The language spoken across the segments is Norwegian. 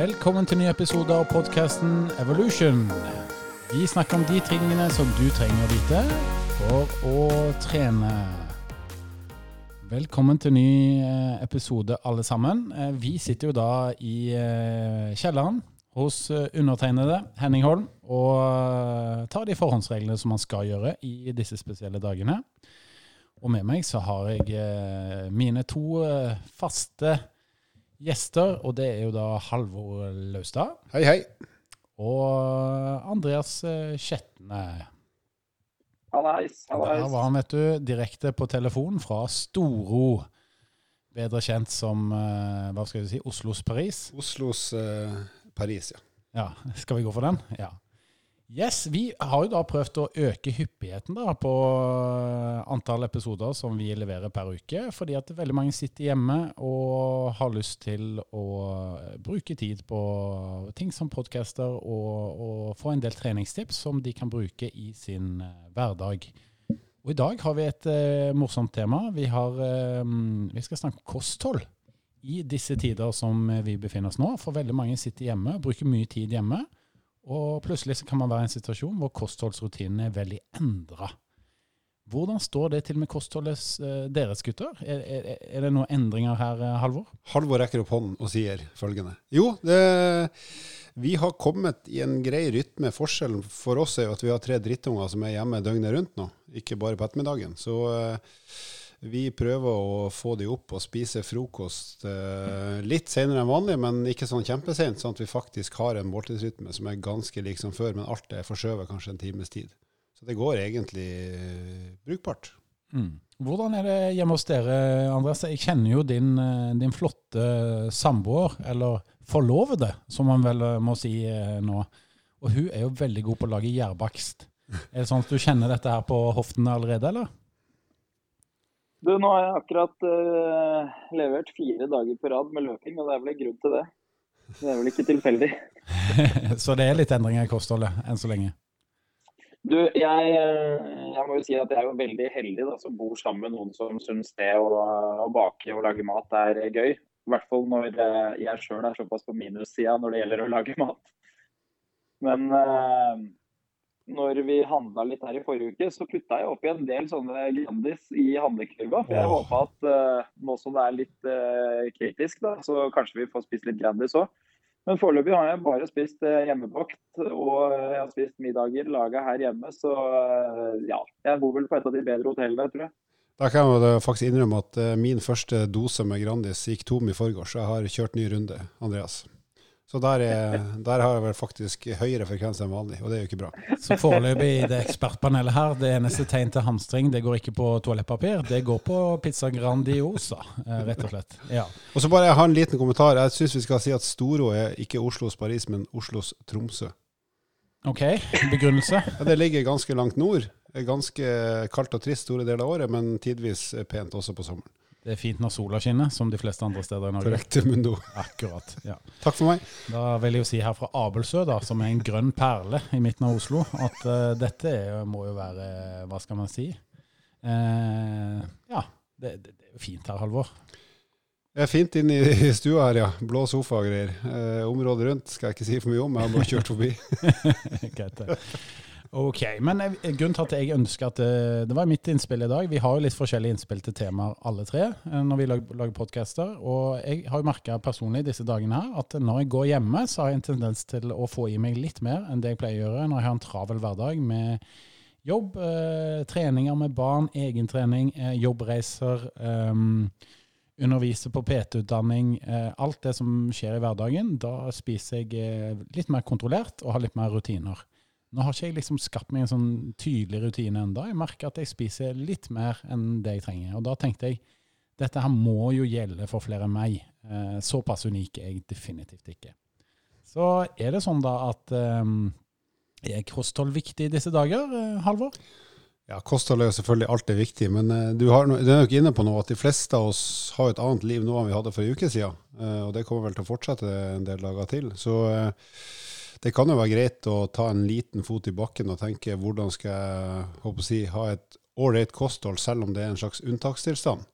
Velkommen til ny episode av podkasten Evolution. Vi snakker om de tingene som du trenger å vite for å trene. Velkommen til ny eh, episode, alle sammen. Eh, Vi sitter jo da i eh, kjelleren hos undertegnede Henning Holm og tar de forhåndsreglene som man skal gjøre i disse spesielle dagene. Og med meg så har jeg mine to faste gjester, og det er jo da Halvor Laustad Hei, hei. og Andreas eh, Skjetne. Hallais. Der var han, vet du, direkte på telefon fra Storo. Bedre kjent som eh, hva skal vi si, Oslos Paris. Oslos eh, Paris, ja. Ja, Skal vi gå for den? Ja. Yes, Vi har jo da prøvd å øke hyppigheten da på eh, antall episoder som vi leverer per uke, fordi at veldig mange sitter hjemme og har lyst til å eh, bruke tid på ting som podcaster og, og få en del treningstips som de kan bruke i sin eh, hverdag. Og I dag har vi et eh, morsomt tema. Vi, har, eh, vi skal snakke om kosthold i disse tider som vi befinner oss nå. For veldig mange sitter hjemme, og bruker mye tid hjemme. Og plutselig kan man være i en situasjon hvor kostholdsrutinene er veldig endra. Hvordan står det til med kostholdet eh, deres, gutter? Er, er, er det noen endringer her, eh, Halvor? Halvor rekker opp hånden og sier følgende. Jo, det, vi har kommet i en grei rytme. Forskjellen for oss er jo at vi har tre drittunger som er hjemme døgnet rundt nå, ikke bare på ettermiddagen. Så eh, vi prøver å få de opp og spise frokost eh, litt senere enn vanlig, men ikke sånn kjempesent, sånn at vi faktisk har en måltidsrytme som er ganske lik som før, men alt er forskjøvet kanskje en times tid. Så det går egentlig eh, brukbart. Mm. Hvordan er det hjemme hos dere, Andreas? Jeg kjenner jo din, eh, din flotte samboer, eller forlovede, som man vel eh, må si nå. Og hun er jo veldig god på å lage gjærbakst. Er det sånn at du kjenner dette her på hoftene allerede, eller? Du, nå har jeg akkurat uh, levert fire dager på rad med løping, og det er vel en grunn til det. Det er vel ikke tilfeldig. Så det er litt endringer i kostholdet enn så lenge. Du, jeg, eh, jeg må jo si at jeg er jo veldig heldig da, som bor sammen med noen som syns det å, å bake og lage mat er gøy. I hvert fall når eh, jeg sjøl er såpass på minussida når det gjelder å lage mat. Men eh, når vi handla litt her i forrige uke, så putta jeg oppi en del sånne Grandis i handlekurva. For jeg håpa at uh, nå som det er litt uh, kritisk, da, så kanskje vi får spist litt Grandis òg. Men foreløpig har jeg bare spist uh, hjemmebakt, og jeg har spist middager laga her hjemme. Så ja, jeg bor vel på et av de bedre hotellene, tror jeg. Da kan jeg faktisk innrømme at min første dose med Grandis gikk tom i forgårs. så Jeg har kjørt ny runde, Andreas. Så der, er, der har jeg vel faktisk høyere frekvens enn vanlig, og det er jo ikke bra. Så foreløpig i det ekspertpanelet her, det eneste tegn til hamstring, det går ikke på toalettpapir, det går på pizza Grandiosa, eh, rett og slett. Ja. Og så bare jeg har en liten kommentar. Jeg syns vi skal si at Storo er ikke Oslos Paris, men Oslos Tromsø. OK, begrunnelse? Ja, det ligger ganske langt nord. Ganske kaldt og trist store deler av året, men tidvis pent også på sommeren. Det er fint når sola skinner, som de fleste andre steder i Norge. Korrekt, Mundo. Akkurat. ja. Takk for meg. Da vil jeg jo si her fra Abelsø, da, som er en grønn perle i midten av Oslo, at uh, dette er, må jo være Hva skal man si? Uh, ja, det, det, det er jo fint her, Halvor. Det er fint inne i stua her, ja. Blå sofa og greier. Uh, området rundt skal jeg ikke si for mye om, jeg har bare kjørt forbi. Greit. det. Ok, men eh, grunnen til at jeg ønsker at det, det var mitt innspill i dag Vi har jo litt forskjellige innspill til temaer alle tre eh, når vi lager, lager podcaster. Og jeg har jo merka personlig disse dagene her at når jeg går hjemme, så har jeg en tendens til å få i meg litt mer enn det jeg pleier å gjøre når jeg har en travel hverdag med jobb, eh, treninger med barn, egentrening, eh, jobbreiser. Eh, undervise på PT-utdanning, eh, alt det som skjer i hverdagen, da spiser jeg eh, litt mer kontrollert og har litt mer rutiner. Nå har ikke jeg liksom skapt meg en sånn tydelig rutine enda. Jeg merker at jeg spiser litt mer enn det jeg trenger. Og da tenkte jeg dette her må jo gjelde for flere enn meg. Eh, såpass unik er jeg definitivt ikke. Så er det sånn da at eh, er kosthold viktig i disse dager, eh, Halvor? Ja, Kosthold er jo selvfølgelig alltid viktig, men eh, du, har, du er nok inne på noe at de fleste av oss har et annet liv nå enn vi hadde for en uke siden. eh, Og det kommer vel til å fortsette en del dager til. Så det kan jo være greit å ta en liten fot i bakken og tenke hvordan skal jeg håper å si, ha et ålreit kosthold, selv om det er en slags unntakstilstand.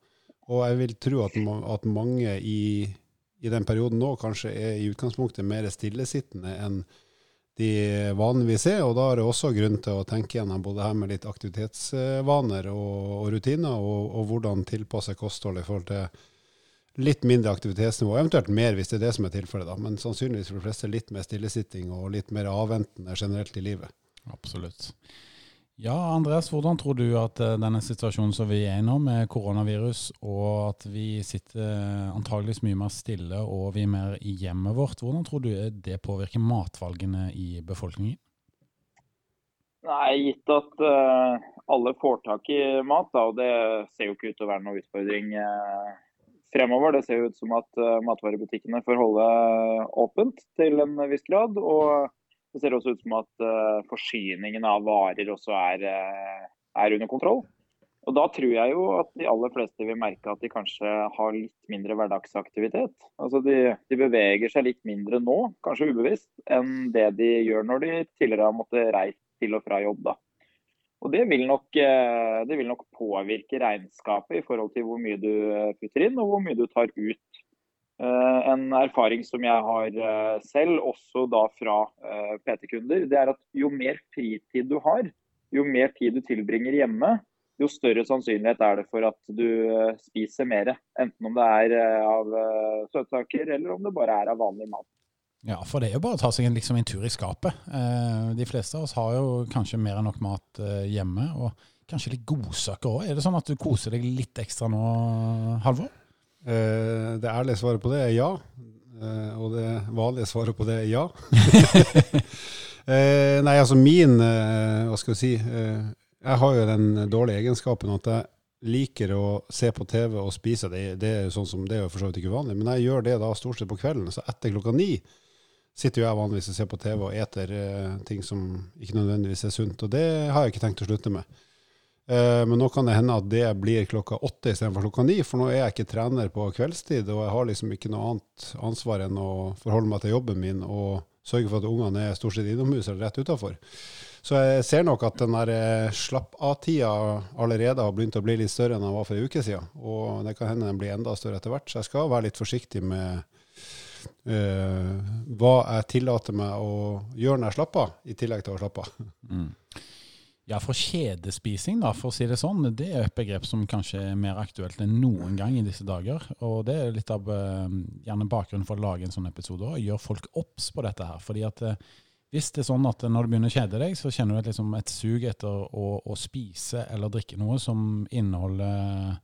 Og jeg vil tro at, at mange i i den perioden nå kanskje er i utgangspunktet mer stillesittende enn de vanligvis er. Og da er det også grunn til å tenke gjennom både her med litt aktivitetsvaner og, og rutiner, og, og, hvordan tilpasse kostholdet i forhold til litt mindre aktivitetsnivå, eventuelt mer hvis det er det som er tilfellet. da, Men sannsynligvis for de fleste litt mer stillesitting og litt mer avventende generelt i livet. Absolutt. Ja, Andreas, hvordan tror du at eh, denne situasjonen som vi er i nå, med koronavirus, og at vi sitter antageligvis mye mer stille og vi er mer i hjemmet vårt, hvordan tror du det påvirker matvalgene i befolkningen? Nei, Gitt at uh, alle får tak i mat, da, og det ser jo ikke ut til å være noen utfordring uh, fremover. Det ser jo ut som at uh, matvarebutikkene får holde åpent til en viss grad. og det ser også ut som at uh, forsyningen av varer også er, uh, er, under kontroll. Og Da tror jeg jo at de aller fleste vil merke at de kanskje har litt mindre hverdagsaktivitet. Altså de, de beveger seg litt mindre nå, kanskje ubevisst, enn det de gjør når de tidligere har måttet reise til og fra jobb. da. Og det vil, nok, uh, det vil nok påvirke regnskapet i forhold til hvor mye du putter inn og hvor mye du tar ut Eh, en erfaring som jeg har eh, selv, også da fra eh, PT-kunder, det er at jo mer fritid du har, jo mer tid du tilbringer hjemme, jo større sannsynlighet er det for at du spiser mer. Enten om det er av søtsaker, eller om det bare er av vanlig mat. Ja, for det er jo bare å ta seg en, liksom, en tur i skapet. De fleste av oss har jo kanskje mer enn nok mat hjemme, og kanskje litt godsaker òg. Er det sånn at du koser deg litt ekstra nå, Halvor? Eh, det ærlige svaret på det er ja. Uh, og det vanlige svaret på det er ja. uh, nei, altså min Hva skal vi si Jeg har jo den dårlige egenskapen at jeg liker å se på TV og spise. Det, det er jo sånn som det er for så vidt ikke vanlig, men jeg gjør det da stort sett på kvelden. Så etter klokka ni sitter jo jeg vanligvis og ser på TV og eter ting som ikke nødvendigvis er sunt. Og det har jeg ikke tenkt å slutte med. Eh, men nå kan det hende at det blir klokka åtte istedenfor klokka ni, for nå er jeg ikke trener på kveldstid, og jeg har liksom ikke noe annet ansvar enn å forholde meg til jobben min og sørge for at ungene er stort sett innomhus eller rett utafor. Så jeg ser nok at den der eh, slapp-av-tida allerede har begynt å bli litt større enn den var for ei uke siden. Og det kan hende den blir enda større etter hvert, så jeg skal være litt forsiktig med uh, hva jeg tillater meg å gjøre når jeg slapper av, i tillegg til å slappe av. Mm. Ja, for kjedespising, da, for å si det sånn, det er et begrep som kanskje er mer aktuelt enn noen gang i disse dager. Og det er litt av uh, gjerne bakgrunnen for å lage en sånn episode òg. Gjør folk obs på dette her. fordi at uh, hvis det er sånn at når du begynner å kjede deg, så kjenner du et, liksom, et sug etter å, å, spise eller drikke noe som inneholder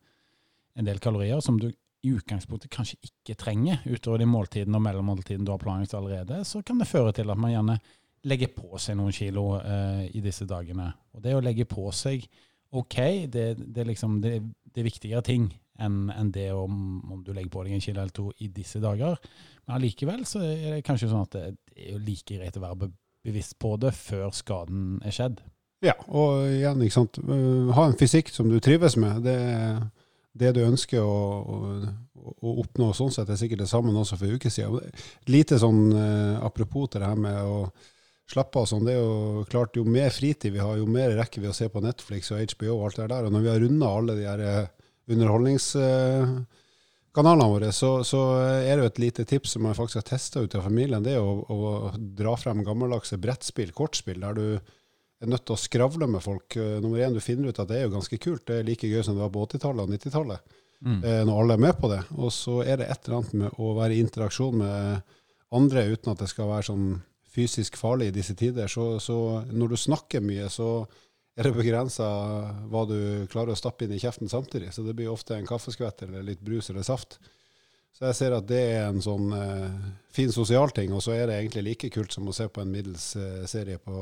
en del kalorier som du i utgangspunktet kanskje ikke trenger, utover de måltidene og mellommåltidene du har planlagt allerede, så kan det føre til at man gjerne legger på seg noen kilo eh, i disse dagene. Og det å legge på seg OK, det, det, liksom, det, det er viktigere ting enn en det om, om, du legger på deg en kilo eller to i disse dager. Men allikevel så er det kanskje sånn at det, det er jo like greit å være bevisst på det før skaden er skjedd. Ja, og igjen, ikke sant. Uh, ha en fysikk som du trives med. Det, det du ønsker å, å, å, oppnå sånn sett, er sikkert det samme også for en uke siden. Lite sånn eh, apropos til det her med å slappe av sånn. Det er jo klart, jo mer fritid vi har, jo mer rekker vi å se på Netflix og HBO og alt det der. Og når vi har runda alle de her eh, underholdningskanalene våre, så, så, er det jo et lite tips som jeg faktisk har testa ut av familien. Det er å, å dra frem gammeldagse brettspill, kortspill, der du er nødt til å skravle med folk. Eh, nummer én, du finner ut at det er jo ganske kult. Det er like gøy som det var på 80-tallet og 90-tallet. Mm. Eh, når alle er med på det. Og så er det et eller annet med å være i interaksjon med andre uten at det skal være sånn fysisk farlig i disse tider. Så, så når du snakker mye, så er det begrensa hva du klarer å stappe inn i kjeften samtidig. Så det blir ofte en kaffeskvett eller litt brus eller saft. Så jeg ser at det er en sånn eh, fin sosial ting, og så er det egentlig like kult som å se på en middels eh, serie på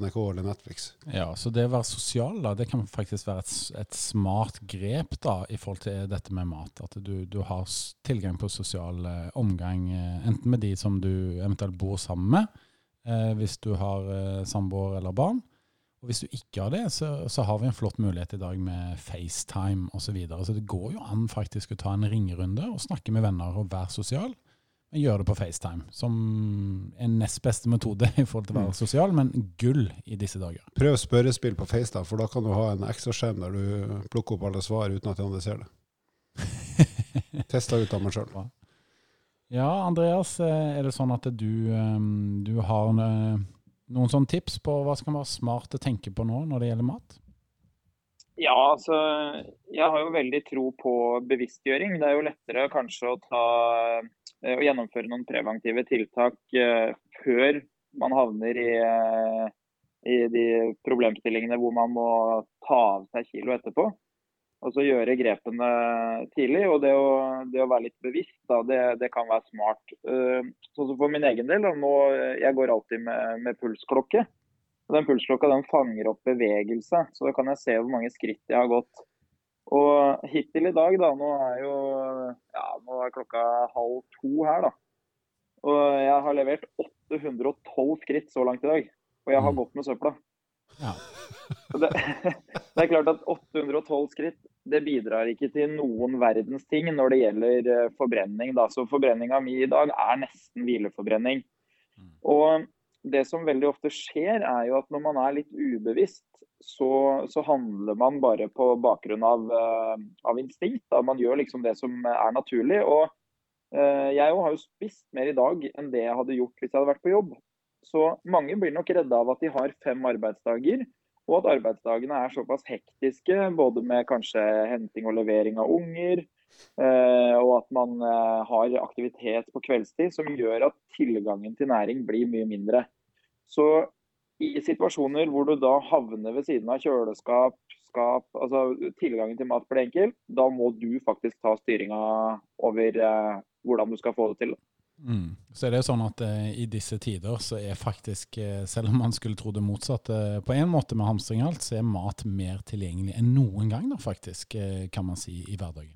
NRK eller Netflix. Ja, så det å være sosial, da, det kan faktisk være et, et, smart grep da, i forhold til dette med mat. At du, du har tilgang på sosial eh, omgang, eh, enten med de som du eventuelt bor sammen med, eh, hvis du har eh, samboer eller barn. Og hvis du ikke har det, så, så, har vi en flott mulighet i dag med FaceTime osv. Så, videre. så det går jo an faktisk å ta en ringerunde og snakke med venner og være sosial. Men gjør det på FaceTime, som en nest beste metode i forhold til å være mm. sosial, men gull i disse dager. Prøv spørrespill på FaceTime, for da kan du ha en ekstraskjerm der du plukker opp alle svar uten at de andre ser det. Testa ut av meg sjøl. Ja, Andreas, er det sånn at du, du har noen sånne tips på hva skal være smart å tenke på nå når det gjelder mat? Ja, altså jeg har jo veldig tro på bevisstgjøring. Det er jo lettere kanskje å, ta, eh, å gjennomføre noen preventive tiltak uh, før man havner i, uh, i, de problemstillingene hvor man må ta av seg kilo etterpå. Og så gjøre grepene tidlig. Og det å, det å være litt bevisst, da, det, det, kan være smart. Uh, sånn som for min egen del, nå, jeg går alltid med, med pulsklokke. Og den pulsklokka den fanger opp bevegelse, så da kan jeg se hvor mange skritt jeg har gått. Og hittil i dag, da, nå er jo ja, nå er klokka halv to her, da. Og jeg har levert 812 skritt så langt i dag. Og jeg har mm. gått med søpla. Ja. Det, det, er klart at 812 skritt det bidrar ikke til noen verdens ting når det gjelder eh, forbrenning. Da. Så forbrenninga mi i dag er nesten hvileforbrenning. Mm. Og det som veldig ofte skjer, er jo at når man er litt ubevisst, så, så handler man bare på bakgrunn av, uh, av instinkt. Da. Man gjør liksom det som er naturlig. Og uh, jeg har jo spist mer i dag enn det jeg hadde gjort hvis jeg hadde vært på jobb. Så mange blir nok redde av at de har fem arbeidsdager, og at arbeidsdagene er såpass hektiske, både med kanskje henting og levering av unger, Uh, og at man uh, har aktivitet på kveldstid som gjør at tilgangen til næring blir mye mindre. Så i situasjoner hvor du da havner ved siden av kjøleskap, skap, altså tilgangen til mat blir enkel, da må du faktisk ta styringa over uh, hvordan du skal få det til. Mm. Så er det sånn at eh, i disse tider så er faktisk, eh, selv om man skulle tro det motsatte på en måte med hamstring og alt, så er mat mer tilgjengelig enn noen gang, da, faktisk, kan man si, i hverdagen.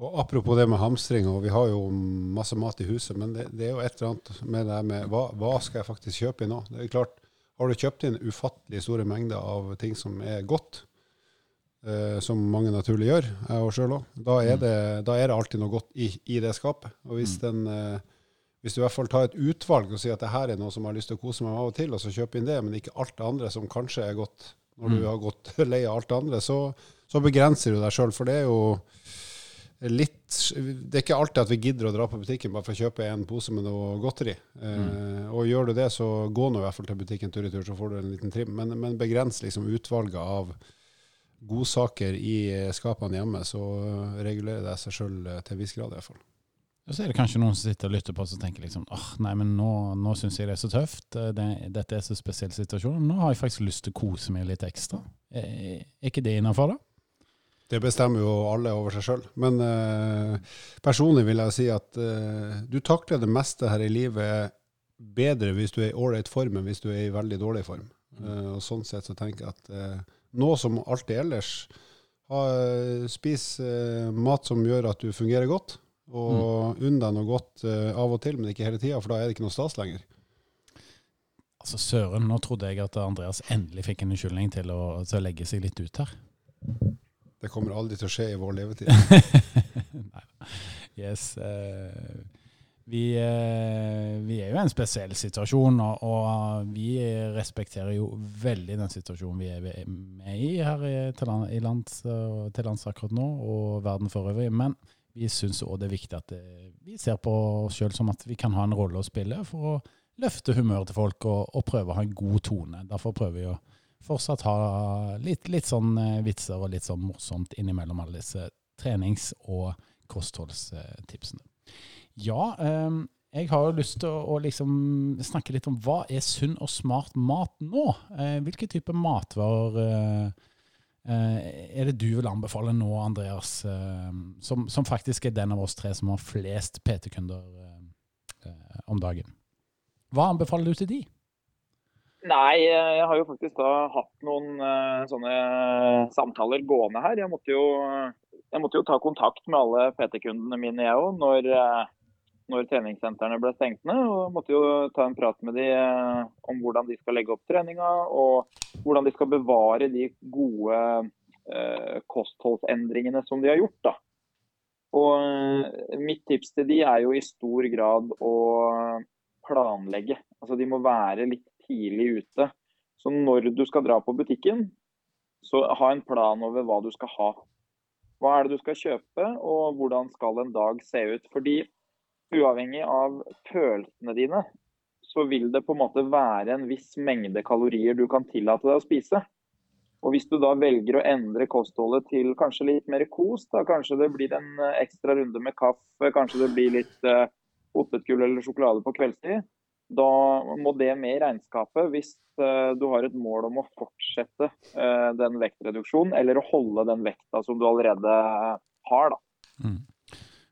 Og Apropos det med hamstring, og vi har jo masse mat i huset, men det, det er jo et eller annet med det med hva, hva, skal jeg faktisk kjøpe inn nå? Det er klart, Har du kjøpt inn ufattelig store mengder av ting som er godt, eh, som mange naturlig gjør, jeg og sjøl òg, da, mm. da, er det alltid noe godt i, i det skapet. Og hvis, mm. den, eh, hvis, du i hvert fall tar et utvalg og sier at det her er noe som jeg har lyst til å kose meg med av og til, og så kjøpe inn det, men ikke alt det andre som kanskje er godt, når du mm. har gått lei av alt det andre, så, så begrenser du deg sjøl. For det er jo litt Det er ikke alltid at vi gidder å dra på butikken bare for å kjøpe en pose med noe godteri. Eh, mm. og gjør du det, så gå nå i hvert fall til butikken tur i tur, så får du en liten trim. Men, men begrens liksom utvalget av godsaker i skapene hjemme, så regulerer det seg sjøl til en viss grad i hvert fall. Og så er det kanskje noen som sitter og lytter på oss og tenker liksom åh, nei, men nå, nå syns jeg det er så tøft. Det, dette er så spesiell situasjon. Nå har jeg faktisk lyst til å kose meg litt ekstra. Er, er ikke det innafor, da? Det bestemmer jo alle over seg sjøl. Men eh, personlig vil jeg si at eh, du takler det meste her i livet bedre hvis du er i ålreit form enn hvis du er i veldig dårlig form. Uh, og Sånn sett så tenker jeg at nå som alltid ellers, ha, spis mat som gjør at du fungerer godt. Og mm. unn deg noe godt av og til, men ikke hele tida, for da er det ikke noe stas lenger. Altså Søren, nå trodde jeg at Andreas endelig fikk en unnskyldning til til å legge seg litt ut her. Det kommer aldri til å skje i vår levetid. Nei. Yes. Uh, vi, uh, vi, er jo i en spesiell situasjon, og, og, vi respekterer jo veldig den situasjonen vi er med i her i, til, i lands, til lands akkurat nå, og verden for øvrig. Men vi syns òg det er viktig at eh, vi ser på oss sjøl som at vi kan ha en rolle å spille for å løfte humøret til folk og, og prøve å ha en god tone. Derfor prøver vi å fortsatt ha litt, litt sånn eh, vitser og litt sånn morsomt innimellom alle disse trenings- og kostholdstipsene. Ja, ehm, jeg har jo lyst til å, liksom snakke litt om hva er sunn og smart mat nå? Eh, hvilke typer matvarer er det du vil anbefale nå, Andreas, som, som faktisk er den av oss tre som har flest PT-kunder om dagen? Hva anbefaler du til de? Nei, jeg har jo faktisk da hatt noen sånne samtaler gående her. Jeg måtte jo, jeg måtte jo ta kontakt med alle PT-kundene mine, jeg òg, når, når, treningssentrene ble stengt ned. Og måtte jo ta en prat med de uh, om hvordan de skal legge opp treninga, og hvordan de skal bevare de gode kostholdsendringene som de har gjort. da. Og mitt tips til de er jo i stor grad å planlegge. Altså De må være litt tidlig ute. Så når du skal dra på butikken, så ha en plan over hva du skal ha. Hva er det du skal kjøpe, og hvordan skal en dag se ut. Fordi uavhengig av følelsene dine, så vil det på en måte være en viss mengde kalorier du kan tillate deg å spise. Og Hvis du da velger å endre kostholdet til kanskje litt mer kos, da kanskje det blir en eh, ekstra runde med kaffe, kanskje det blir litt uh, potetgull eller sjokolade på kveldstid, da må det med i regnskapet hvis uh, du har et mål om å fortsette uh, den vektreduksjonen, eller å holde den vekta som du allerede har. da. Mm.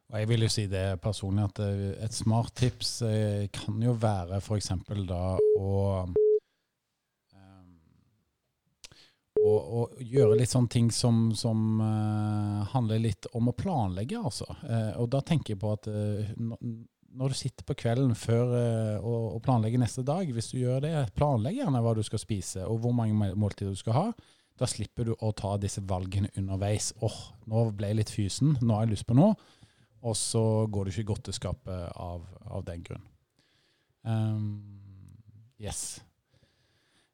Og jeg vil jo si det personlig at et smart tips kan jo være f.eks. da å og, og, gjøre litt sånne ting som, som uh, handler litt om å planlegge, altså. Uh, og da tenker jeg på at uh, når du sitter på kvelden før og, og, planlegger neste dag, hvis du gjør det, planlegg gjerne hva du skal spise og hvor mange måltider du skal ha. Da slipper du å ta disse valgene underveis. åh, oh, nå ble jeg litt fysen, nå har jeg lyst på noe. Og så går du ikke i godteskapet av, av den grunn. Um, yes.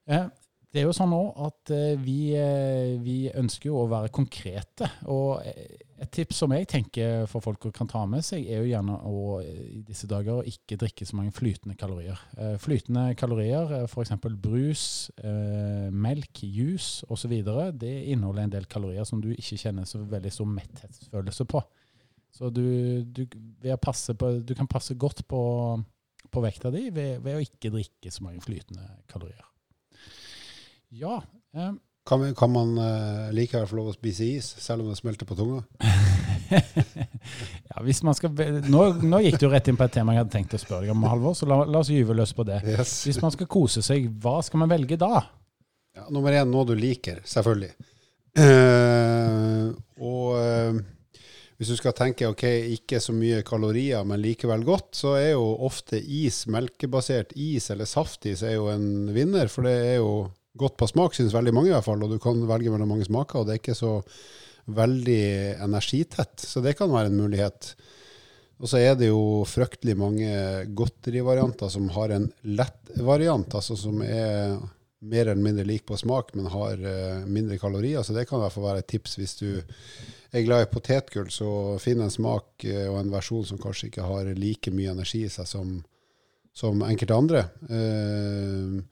Eh, det er jo sånn nå at eh, vi, eh, vi, ønsker jo å være konkrete. Og et tips som jeg tenker for folk kan ta med seg, er jo gjerne å i disse dager ikke drikke så mange flytende kalorier. Eh, flytende kalorier, f.eks. brus, melk, juice osv., det inneholder en del kalorier som du ikke kjenner så veldig stor metthetsfølelse på. Så du, du, på, du kan passe godt på, på vekta di ved, ved å ikke drikke så mange flytende kalorier. Ja. Eh. Kan, vi, kan, man eh, likevel få lov å spise is, selv om det smelter på tunga? ja, hvis man skal nå, nå, gikk du rett inn på et tema jeg hadde tenkt å spørre deg om, Halvor, så la, la oss gyve løs på det. Yes. Hvis man skal kose seg, hva skal man velge da? Ja, nummer én noe du liker, selvfølgelig. Uh, og uh, hvis du skal tenke ok, ikke så mye kalorier, men likevel godt, så er jo ofte is, melkebasert is eller saftis, er jo en vinner. For det er jo godt på smak, syns veldig mange i hvert fall. Og du kan velge mellom mange smaker, og det er ikke så veldig energitett. Så det kan være en mulighet. Og så er det jo fryktelig mange godterivarianter som har en lett variant, altså som er mer eller mindre lik på smak, men har uh, mindre kalorier. Så det kan i hvert fall være et tips hvis du er glad i potetgull, så finn en smak uh, og en versjon som kanskje ikke har like mye energi i seg som, som enkelte andre. Uh,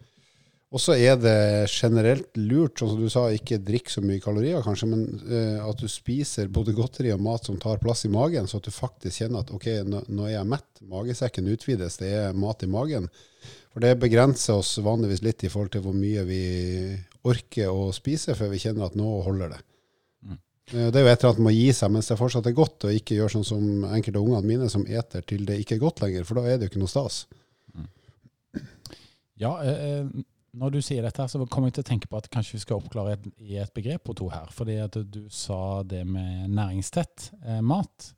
og så er det generelt lurt, sånn som du sa, ikke drikk så mye kalorier, kanskje, men eh, at du spiser både godteri og mat som tar plass i magen, så at du faktisk kjenner at ok, nå, nå er jeg mett, magesekken utvides, det er mat i magen. For det begrenser oss vanligvis litt i forhold til hvor mye vi orker å spise før vi kjenner at nå holder det. Mm. Uh, det er jo et eller annet med å gi seg mens det fortsatt er godt, og ikke gjøre sånn som enkelte av ungene mine som eter til det ikke er godt lenger, for da er det jo ikke noe stas. Mm. Ja, eh, når du sier dette, så kommer jeg til å tenke på at kanskje vi skal oppklare et, i et begrep på to her. Fordi at du sa det med næringstett eh, mat.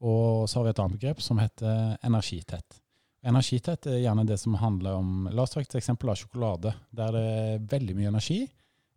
Og så har vi et annet begrep som heter energitett. Energitett er gjerne det som handler om La oss ta et eksempel av sjokolade. Der det er veldig mye energi,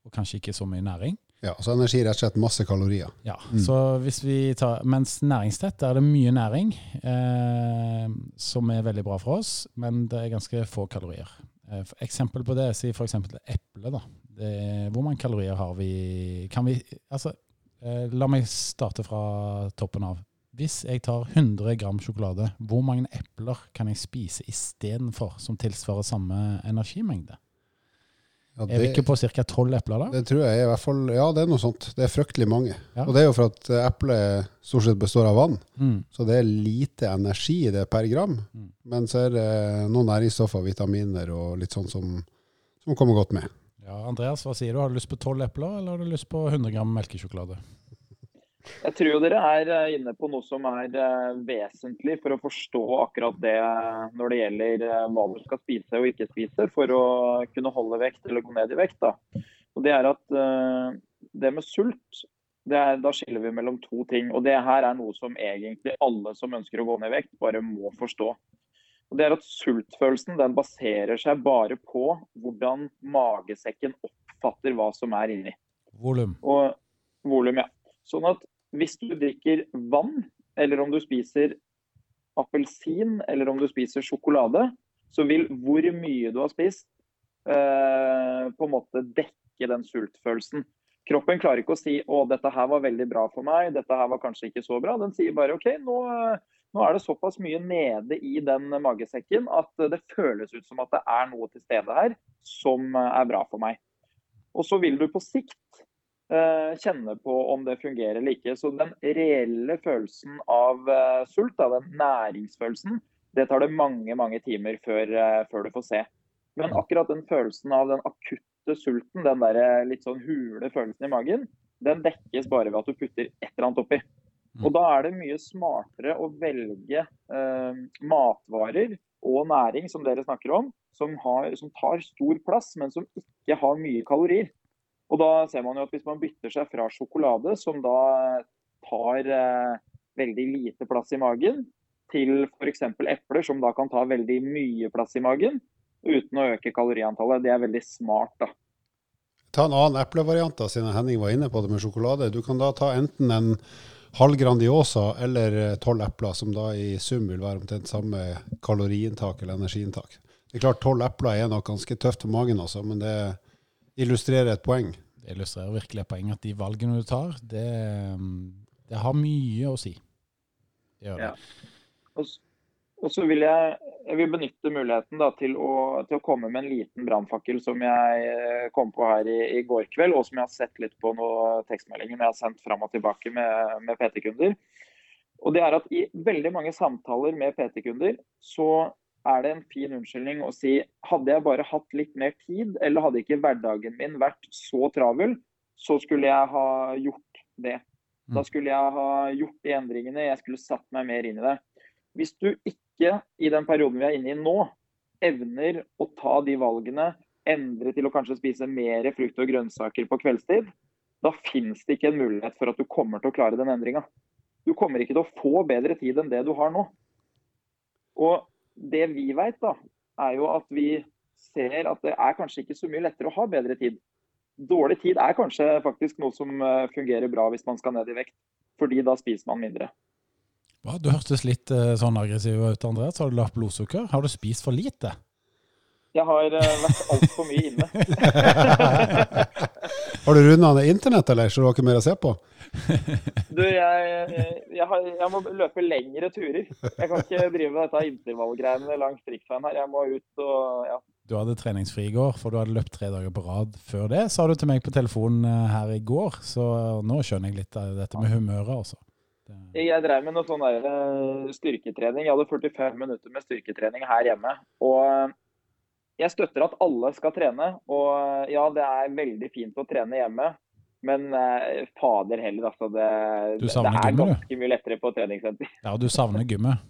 og kanskje ikke så mye næring. Ja, så energi er rett og slett masse kalorier. Ja, mm. så hvis vi tar, Mens næringstett er det mye næring, eh, som er veldig bra for oss, men det er ganske få kalorier. Eh, eksempel på det, si f.eks. eple. da. Det, hvor mange kalorier har vi Kan vi Altså, eh, la meg starte fra toppen av. Hvis jeg tar 100 gram sjokolade, hvor mange epler kan jeg spise istedenfor, som tilsvarer samme energimengde? Ja, det, er vi ikke på ca. tolv epler da? Det tror jeg i hvert fall, Ja, det er noe sånt. Det er fryktelig mange. Ja. Og det er jo for at eplet stort sett består av vann. Mm. Så det er lite energi i det per gram. Mm. Men så er det noen næringsstoffer, vitaminer og litt sånn som, som kommer godt med. Ja, Andreas, hva sier du? Har du lyst på tolv epler, eller har du lyst på 100 gram melkesjokolade? Jeg tror dere er eh, inne på noe som er eh, vesentlig for å forstå akkurat det eh, når det gjelder hva du skal spise og ikke spise for å kunne holde vekt eller gå ned i vekt. Da. Og det er at det med sult, det er, da skiller vi mellom to ting. Og det her er noe som egentlig alle som ønsker å gå ned i vekt, bare må forstå. Og det er at Sultfølelsen den baserer seg bare på hvordan magesekken oppfatter hva som er inni. Volum. Og volum, ja. Sånn at hvis du drikker vann, eller om du spiser appelsin, eller om du spiser sjokolade, så vil hvor mye du har spist, eh, på en måte dekke den sultfølelsen. Kroppen klarer ikke å si å, dette her var veldig bra for meg, dette her var kanskje ikke så bra. Den sier bare OK, nå, Nå er det såpass mye nede i den magesekken at det føles ut som at det er noe til stede her som er bra for meg. Og så vil du på sikt kjenne på om det fungerer eller ikke. Så den reelle følelsen av uh, sult, da, den næringsfølelsen, det tar det mange mange timer før, uh, før, du får se. Men akkurat den følelsen av den akutte sulten, den der litt sånn hule følelsen i magen, den dekkes bare ved at du putter et eller annet oppi. Mm. Og Da er det mye smartere å velge eh, matvarer og næring, som dere snakker om, som, har, som, tar stor plass, men som ikke har mye kalorier. Og da ser man jo at Hvis man bytter seg fra sjokolade, som da tar eh, veldig lite plass i magen, til f.eks. epler, som da kan ta veldig mye plass i magen, uten å øke kaloriantallet, det er veldig smart. da. Ta en annen eplevariant, siden Henning var inne på det med sjokolade. Du kan da ta enten en halv Grandiosa eller tolv epler, som da i sum vil være omtrent samme kaloriinntak eller energiinntak. Det er klart Tolv epler er nok ganske tøft for magen, altså, men det illustrerer et poeng. Det illustrerer virkelig et poeng at de valgene du tar, det, det har mye å si. Det gjør det. Ja. Og, og så vil jeg, jeg vil benytte muligheten da, til, å, til, å, komme med en liten brannfakkel som jeg eh, kom på her i, i, går kveld, og som jeg har sett litt på noen tekstmeldinger jeg har sendt fram og tilbake med, med PT-kunder. Og det er at I veldig mange samtaler med PT-kunder så er det en fin unnskyldning å si hadde jeg bare hatt litt mer tid, eller hadde ikke hverdagen min vært så travel, så skulle jeg ha gjort det. Da mm. skulle jeg ha gjort de endringene, jeg skulle satt meg mer inn i det. Hvis du ikke i den perioden vi er inne i nå, evner å ta de valgene, endre til å kanskje spise mer frukt og grønnsaker på kveldstid, da finnes det ikke en mulighet for at du kommer til å klare den endringa. Du kommer ikke til å få bedre tid enn det du har nå. Og det vi vet, da, er jo at vi ser at det er kanskje ikke så mye lettere å ha bedre tid. Dårlig tid er kanskje faktisk noe som eh, fungerer bra hvis man skal ned i vekt, fordi da spiser man mindre. Hva? Du hørtes litt uh, sånn aggressiv ut, Andreas. Har du lavt blodsukker? Har du spist for lite? Jeg har uh, vært altfor mye inne. har du runda ned internett, eller, så du har ikke mer å se på? du, jeg, jeg, har, jeg, må løpe lengre turer. Jeg kan ikke drive med dette intervallgreiene langs strikkveien her. Jeg må ut og ja. Du hadde treningsfri i går, for du hadde løpt tre dager på rad før det, sa du til meg på telefonen eh, her i går. Så nå skjønner jeg litt av dette med humøret, altså. Jeg drev med noe sånn der, eh, styrketrening. Jeg hadde 45 minutter med styrketrening her hjemme. Og eh, jeg støtter at alle skal trene. Og eh, ja, det er veldig fint å trene hjemme. Men eh, fader heller, altså. Det, det er gymmet, ganske mye lettere på treningssenter. Ja, du savner gymmet?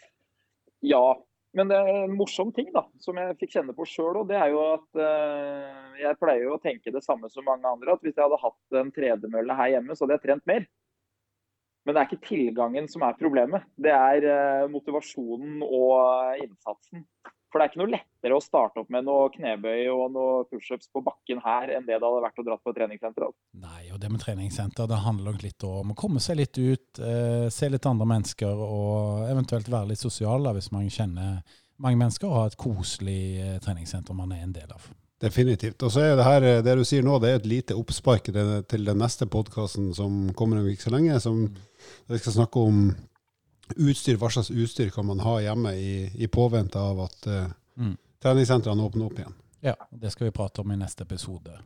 ja. Men det er en morsom ting da, som jeg fikk kjenne på sjøl òg, det er jo at eh, jeg pleier jo å tenke det samme som mange andre. At hvis jeg hadde hatt en tredemølle her hjemme, så hadde jeg trent mer. Men det er ikke tilgangen som er problemet. Det er eh, motivasjonen og innsatsen. For det er ikke noe lettere å starte opp med noe knebøy og noe pushups på bakken her enn det det hadde vært å dra på treningssenter. Nei, og det med treningssenter det handler nok litt om å komme seg litt ut, eh, se litt andre mennesker og eventuelt være litt sosial da, hvis man kjenner mange mennesker og har et koselig eh, treningssenter man er en del av. Definitivt. Og så er det her, det du sier nå, det er et lite oppspark til den neste podkasten som kommer om ikke så lenge. som mm vi skal snakke om utstyr. Hva slags utstyr kan man ha hjemme i, i påvente av at uh, mm. treningssentrene åpner opp igjen? Ja, det skal vi prate om i neste episode.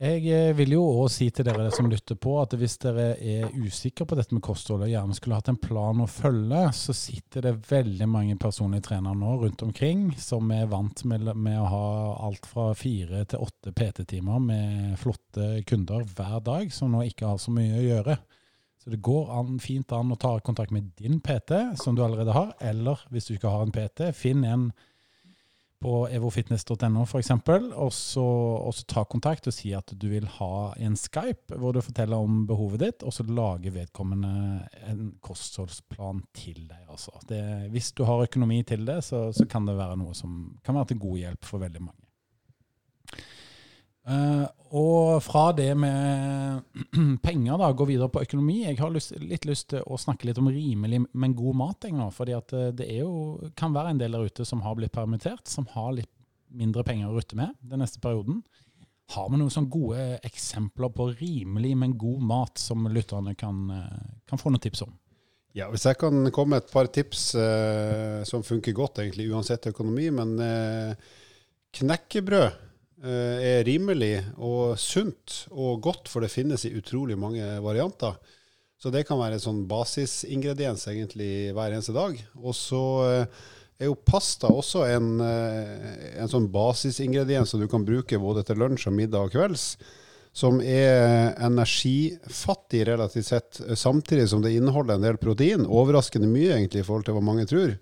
Jeg eh, vil jo òg si til dere som lytter på, at hvis dere er usikre på dette med kosthold og gjerne skulle hatt en plan å følge, så sitter det veldig mange personlige trenere nå rundt omkring som er vant med, med å ha alt fra fire til åtte PT-timer med flotte kunder hver dag, som nå ikke har så mye å gjøre. Så det går an, fint an å ta kontakt med din PT, som du allerede har, eller hvis du ikke har en PT, finn en på evofitness.no f.eks., og og så ta kontakt og si at du vil ha en Skype hvor du forteller om behovet ditt, og så lager vedkommende en kostholdsplan til deg. Altså. Det, hvis du har økonomi til det, så, så, kan det være noe som kan være til god hjelp for veldig mange. Uh, og fra det med penger, da, gå videre på økonomi. Jeg har lyst, litt lyst til å snakke litt om rimelig, men god mat. Jeg, nå, fordi at eh, det jo, kan være en del der ute som har blitt permittert, som har litt mindre penger å rutte med den neste perioden. Har vi noen sånne gode eksempler på rimelig, men god mat som lytterne kan, eh, kan få noen tips om? Ja, Hvis jeg kan komme med et par tips eh, som funker godt, egentlig uansett økonomi. Men eh, knekkebrød er rimelig og sunt og godt, for det finnes i utrolig mange varianter. Så det kan være en sånn basisingrediens egentlig hver eneste dag. Og så eh, er jo pasta også en, eh, en sånn basisingrediens som du kan bruke både til lunsj og middag og kvelds som er energifattig relativt sett, samtidig som det inneholder en del protein. Overraskende mye, egentlig, i forhold til hva mange tror.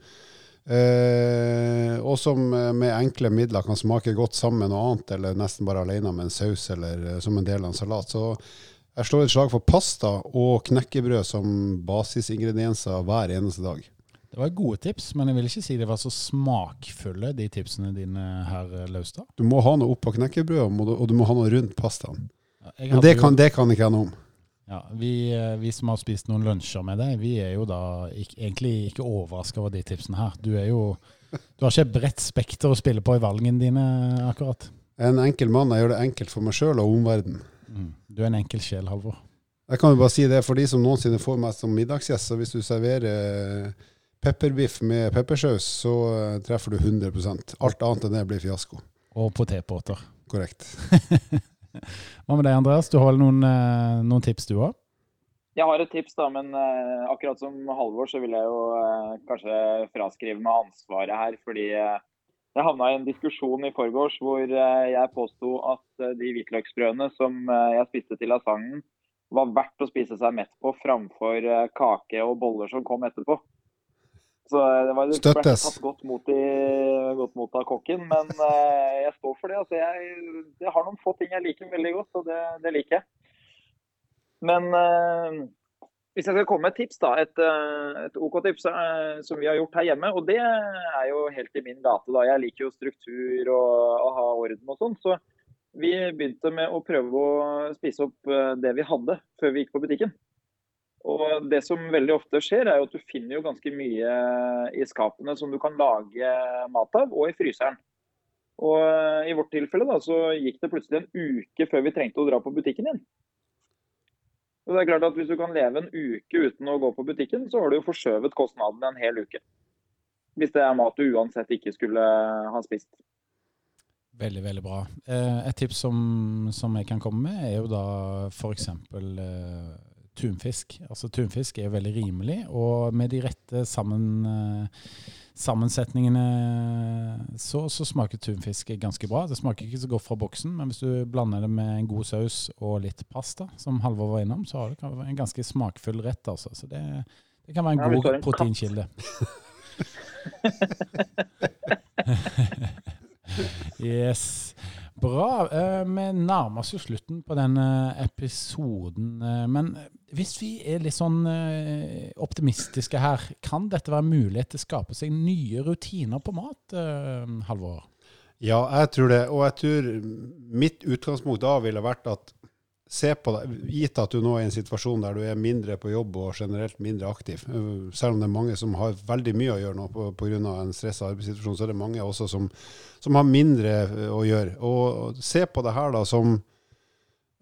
Eh, og som med enkle midler kan smake godt sammen med noe annet, eller nesten bare alene med en saus eller eh, som en del av en salat. Så jeg slår et slag for pasta og knekkebrød som basisingredienser hver eneste dag. Det var gode tips, men jeg vil ikke si de var så smakfulle, de tipsene dine, her, Laustad. Du må ha noe oppå knekkebrødet, og du må ha noe rundt pastaen. Men det kan, det kan ikke jeg noe om. Ja, vi, eh, vi, som har spist noen lunsjer med deg, vi er jo da ikke, egentlig ikke overraska over de tipsene her. Du er jo Du har ikke et bredt spekter å spille på i valgene dine, akkurat. En enkel mann. Jeg gjør det enkelt for meg sjøl og omverdenen. Mm. Du er en enkel sjel, Halvor. Jeg kan jo bare si det for de som noensinne får meg som middagsgjest. Så hvis du serverer pepperbiff med peppersaus, så eh, treffer du 100% Alt annet enn det blir fiasko. Og potetbåter. Korrekt. Hva med deg, Andreas? Du har noen, eh, noen tips, du òg? Jeg har et tips, da, men uh, akkurat som Halvor så vil jeg jo uh, kanskje fraskrive meg ansvaret her. Fordi uh, jeg havna i en diskusjon i forgårs hvor jeg påsto at de hvitløksbrødene som jeg spiste til lasagnen, var verdt å spise seg mett på framfor kake og boller som kom etterpå. Så det var det ble tatt godt mot, i, godt mot, av kokken. Men jeg står for det. Altså, jeg, jeg, har noen få ting jeg liker veldig godt, og det, det liker jeg. Men uh, hvis jeg skal komme med et tips, da, et, uh, et OK tips som vi har gjort her hjemme, og det er jo helt i min gate. da, Jeg liker jo struktur og å ha orden og sånn. Så vi begynte med å prøve å spise opp det vi hadde før vi gikk på butikken. Og Det som veldig ofte skjer, er jo at du finner jo ganske mye i skapene som du kan lage mat av, og i fryseren. Og I vårt tilfelle da, så gikk det plutselig en uke før vi trengte å dra på butikken igjen. Og det er klart at Hvis du kan leve en uke uten å gå på butikken, så har du jo forskjøvet kostnaden en hel uke. Hvis det er mat du uansett ikke skulle ha spist. Veldig, veldig bra. Eh, et tips som, som jeg kan komme med, er jo da f.eks tunfisk. Altså Tunfisk er veldig rimelig, og med de rette sammen, uh, sammensetningene så, så, smaker tunfisk ganske bra. Det smaker ikke så godt fra boksen, men hvis du blander det med en god saus og litt pasta, som Halvor var innom, så har det en ganske smakfull rett. altså. Så det, det kan være en ja, god proteinkilde. yes. Bra. Eh, vi nærmer oss jo slutten på denne episoden. Eh, men hvis vi er litt sånn eh, optimistiske her, kan dette være mulighet til å skape seg nye rutiner på mat, Halvor? Ja, jeg tror det. Og jeg tror mitt utgangspunkt da ville vært at se på deg, gitt at du nå er i en situasjon der du er mindre på jobb og generelt mindre aktiv. Selv om det er mange som har veldig mye å gjøre nå pga. en stressa arbeidssituasjon, så er det mange også som, som, har mindre eh, å gjøre. Og se på det her da som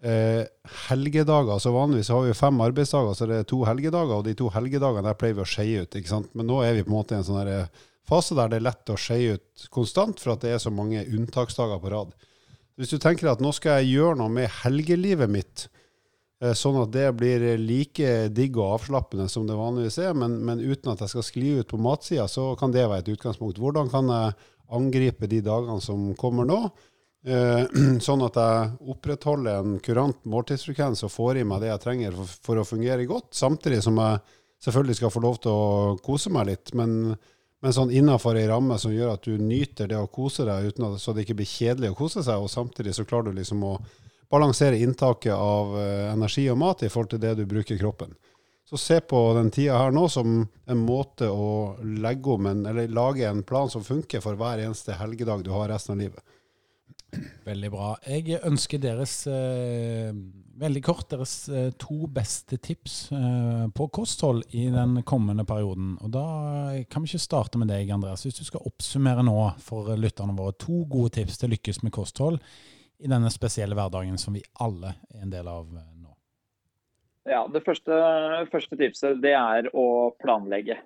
eh, helgedager. Så vanligvis har vi fem arbeidsdager, så det er to helgedager. Og de to helgedagene der pleier vi å skeie ut. ikke sant? Men nå er vi på en måte i en sånn eh, fase der det er lett å skeie ut konstant, for at det er så mange unntaksdager på rad. Hvis du tenker at nå skal jeg gjøre noe med helgelivet mitt, eh, sånn at det blir like digg og avslappende som det vanligvis er, men, men uten at jeg skal skli ut på matsida, så kan det være et utgangspunkt. Hvordan kan jeg angripe de dagene som kommer nå, eh, sånn at jeg opprettholder en kurant måltidsfrekvens og får i meg det jeg trenger for, for å fungere godt, samtidig som jeg selvfølgelig skal få lov til å kose meg litt. men men sånn innafor ei ramme som gjør at du nyter det å kose deg, at, så det ikke blir kjedelig å kose seg, og samtidig så klarer du liksom å balansere inntaket av uh, energi og mat i forhold til det du bruker kroppen. Så se på den tida her nå som en måte å legge om en, eller lage en plan som funker for hver eneste helgedag du har resten av livet. Veldig bra. Jeg ønsker deres, eh, veldig kort, deres eh, to beste tips eh, på kosthold i den kommende perioden. Og Da kan vi ikke starte med deg, Andreas. Hvis du skal oppsummere nå for lytterne våre to gode tips til lykkes med kosthold i denne spesielle hverdagen som vi alle er en del av nå. Ja, Det første, første tipset det er å planlegge.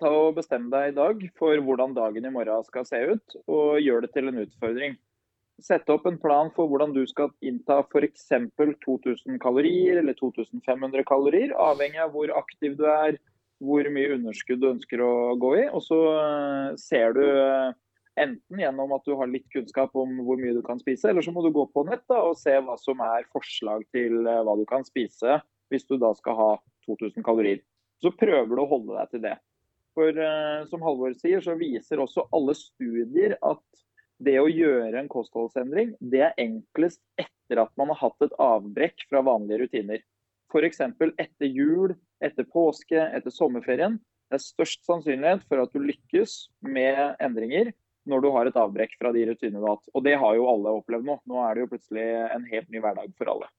Ta og Bestem deg i dag for hvordan dagen i morgen skal se ut, og gjør det til en utfordring. Sette opp en plan for hvordan du skal innta f.eks. 2000 kalorier eller 2500 kalorier, avhengig av hvor aktiv du er, hvor mye underskudd du ønsker å gå i. Og så eh, ser du eh, enten gjennom at du har litt kunnskap om hvor mye du kan spise, eller så må du gå på nett da, og se hva som er forslag til eh, hva du kan spise hvis du da skal ha 2000 kalorier. Så prøver du å holde deg til det. For som Halvor sier, så viser også alle studier at det å gjøre en kostholdsendring, det er enklest etter at man har hatt et avbrekk fra vanlige rutiner. F.eks. etter jul, etter påske, etter sommerferien. Det er størst sannsynlighet for at du lykkes med endringer når du har et avbrekk fra de rutinene du har hatt. Og det har jo alle opplevd nå. Nå er det jo plutselig en helt ny hverdag for alle.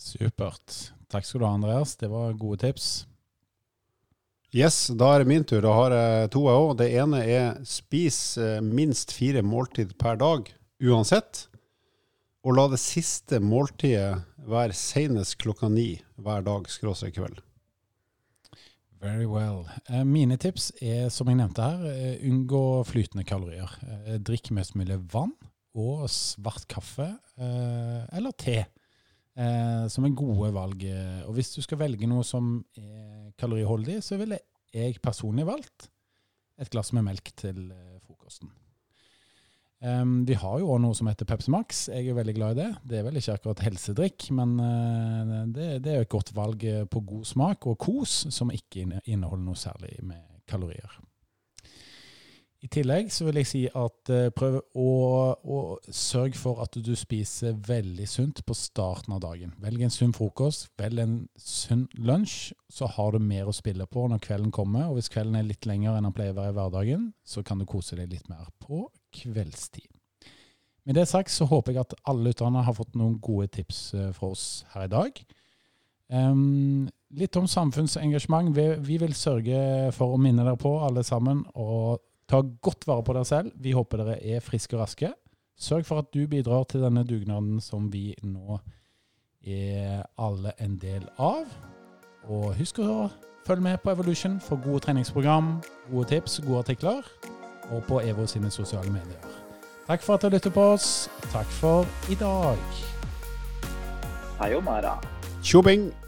Supert. Takk skal du ha, Andreas. Det var gode tips. Yes, da er det min tur. Da har jeg to, jeg òg. Det ene er spis eh, minst fire måltid per dag uansett. Og la det siste måltidet være senest klokka ni hver dag skråstrek kveld. Very well. Eh, mine tips er, som jeg nevnte her, eh, unngå flytende kalorier. Drikk mest mulig vann og svart kaffe eller te, som er gode valg. Og hvis du skal velge noe som er kaloriholdig, så ville jeg personlig valgt et glass med melk til frokosten. Um, vi har jo òg noe som heter Pepsi Max. Jeg er veldig glad i det. Det er vel ikke akkurat helsedrikk, men uh, det, det, er et godt valg eh, på god smak og kos, som ikke inneholder noe særlig med kalorier. I tillegg så vil jeg si at uh, prøv å, å sørge for at du spiser veldig sunt på starten av dagen. Velg en sunn frokost, velg en sunn lunsj, så har du mer å spille på når kvelden kommer. Og hvis kvelden er litt lenger enn den pleier å være i hverdagen, så kan du kose deg litt mer på kveldstid. Med det sagt så håper jeg at alle lytterne har fått noen gode tips eh, fra oss her i dag. Um, litt om samfunnsengasjement. Vi, vi, vil sørge for å minne dere på, alle sammen, å ta godt vare på dere selv. Vi håper dere er friske og raske. Sørg for at du bidrar til denne dugnaden som vi nå er alle en del av. Og husk å følge med på Evolution for gode treningsprogram, gode tips, gode artikler og på EVO sine sosiale medier. Takk for at du lytter på oss. Takk for i dag. Sayonara. Tjobing!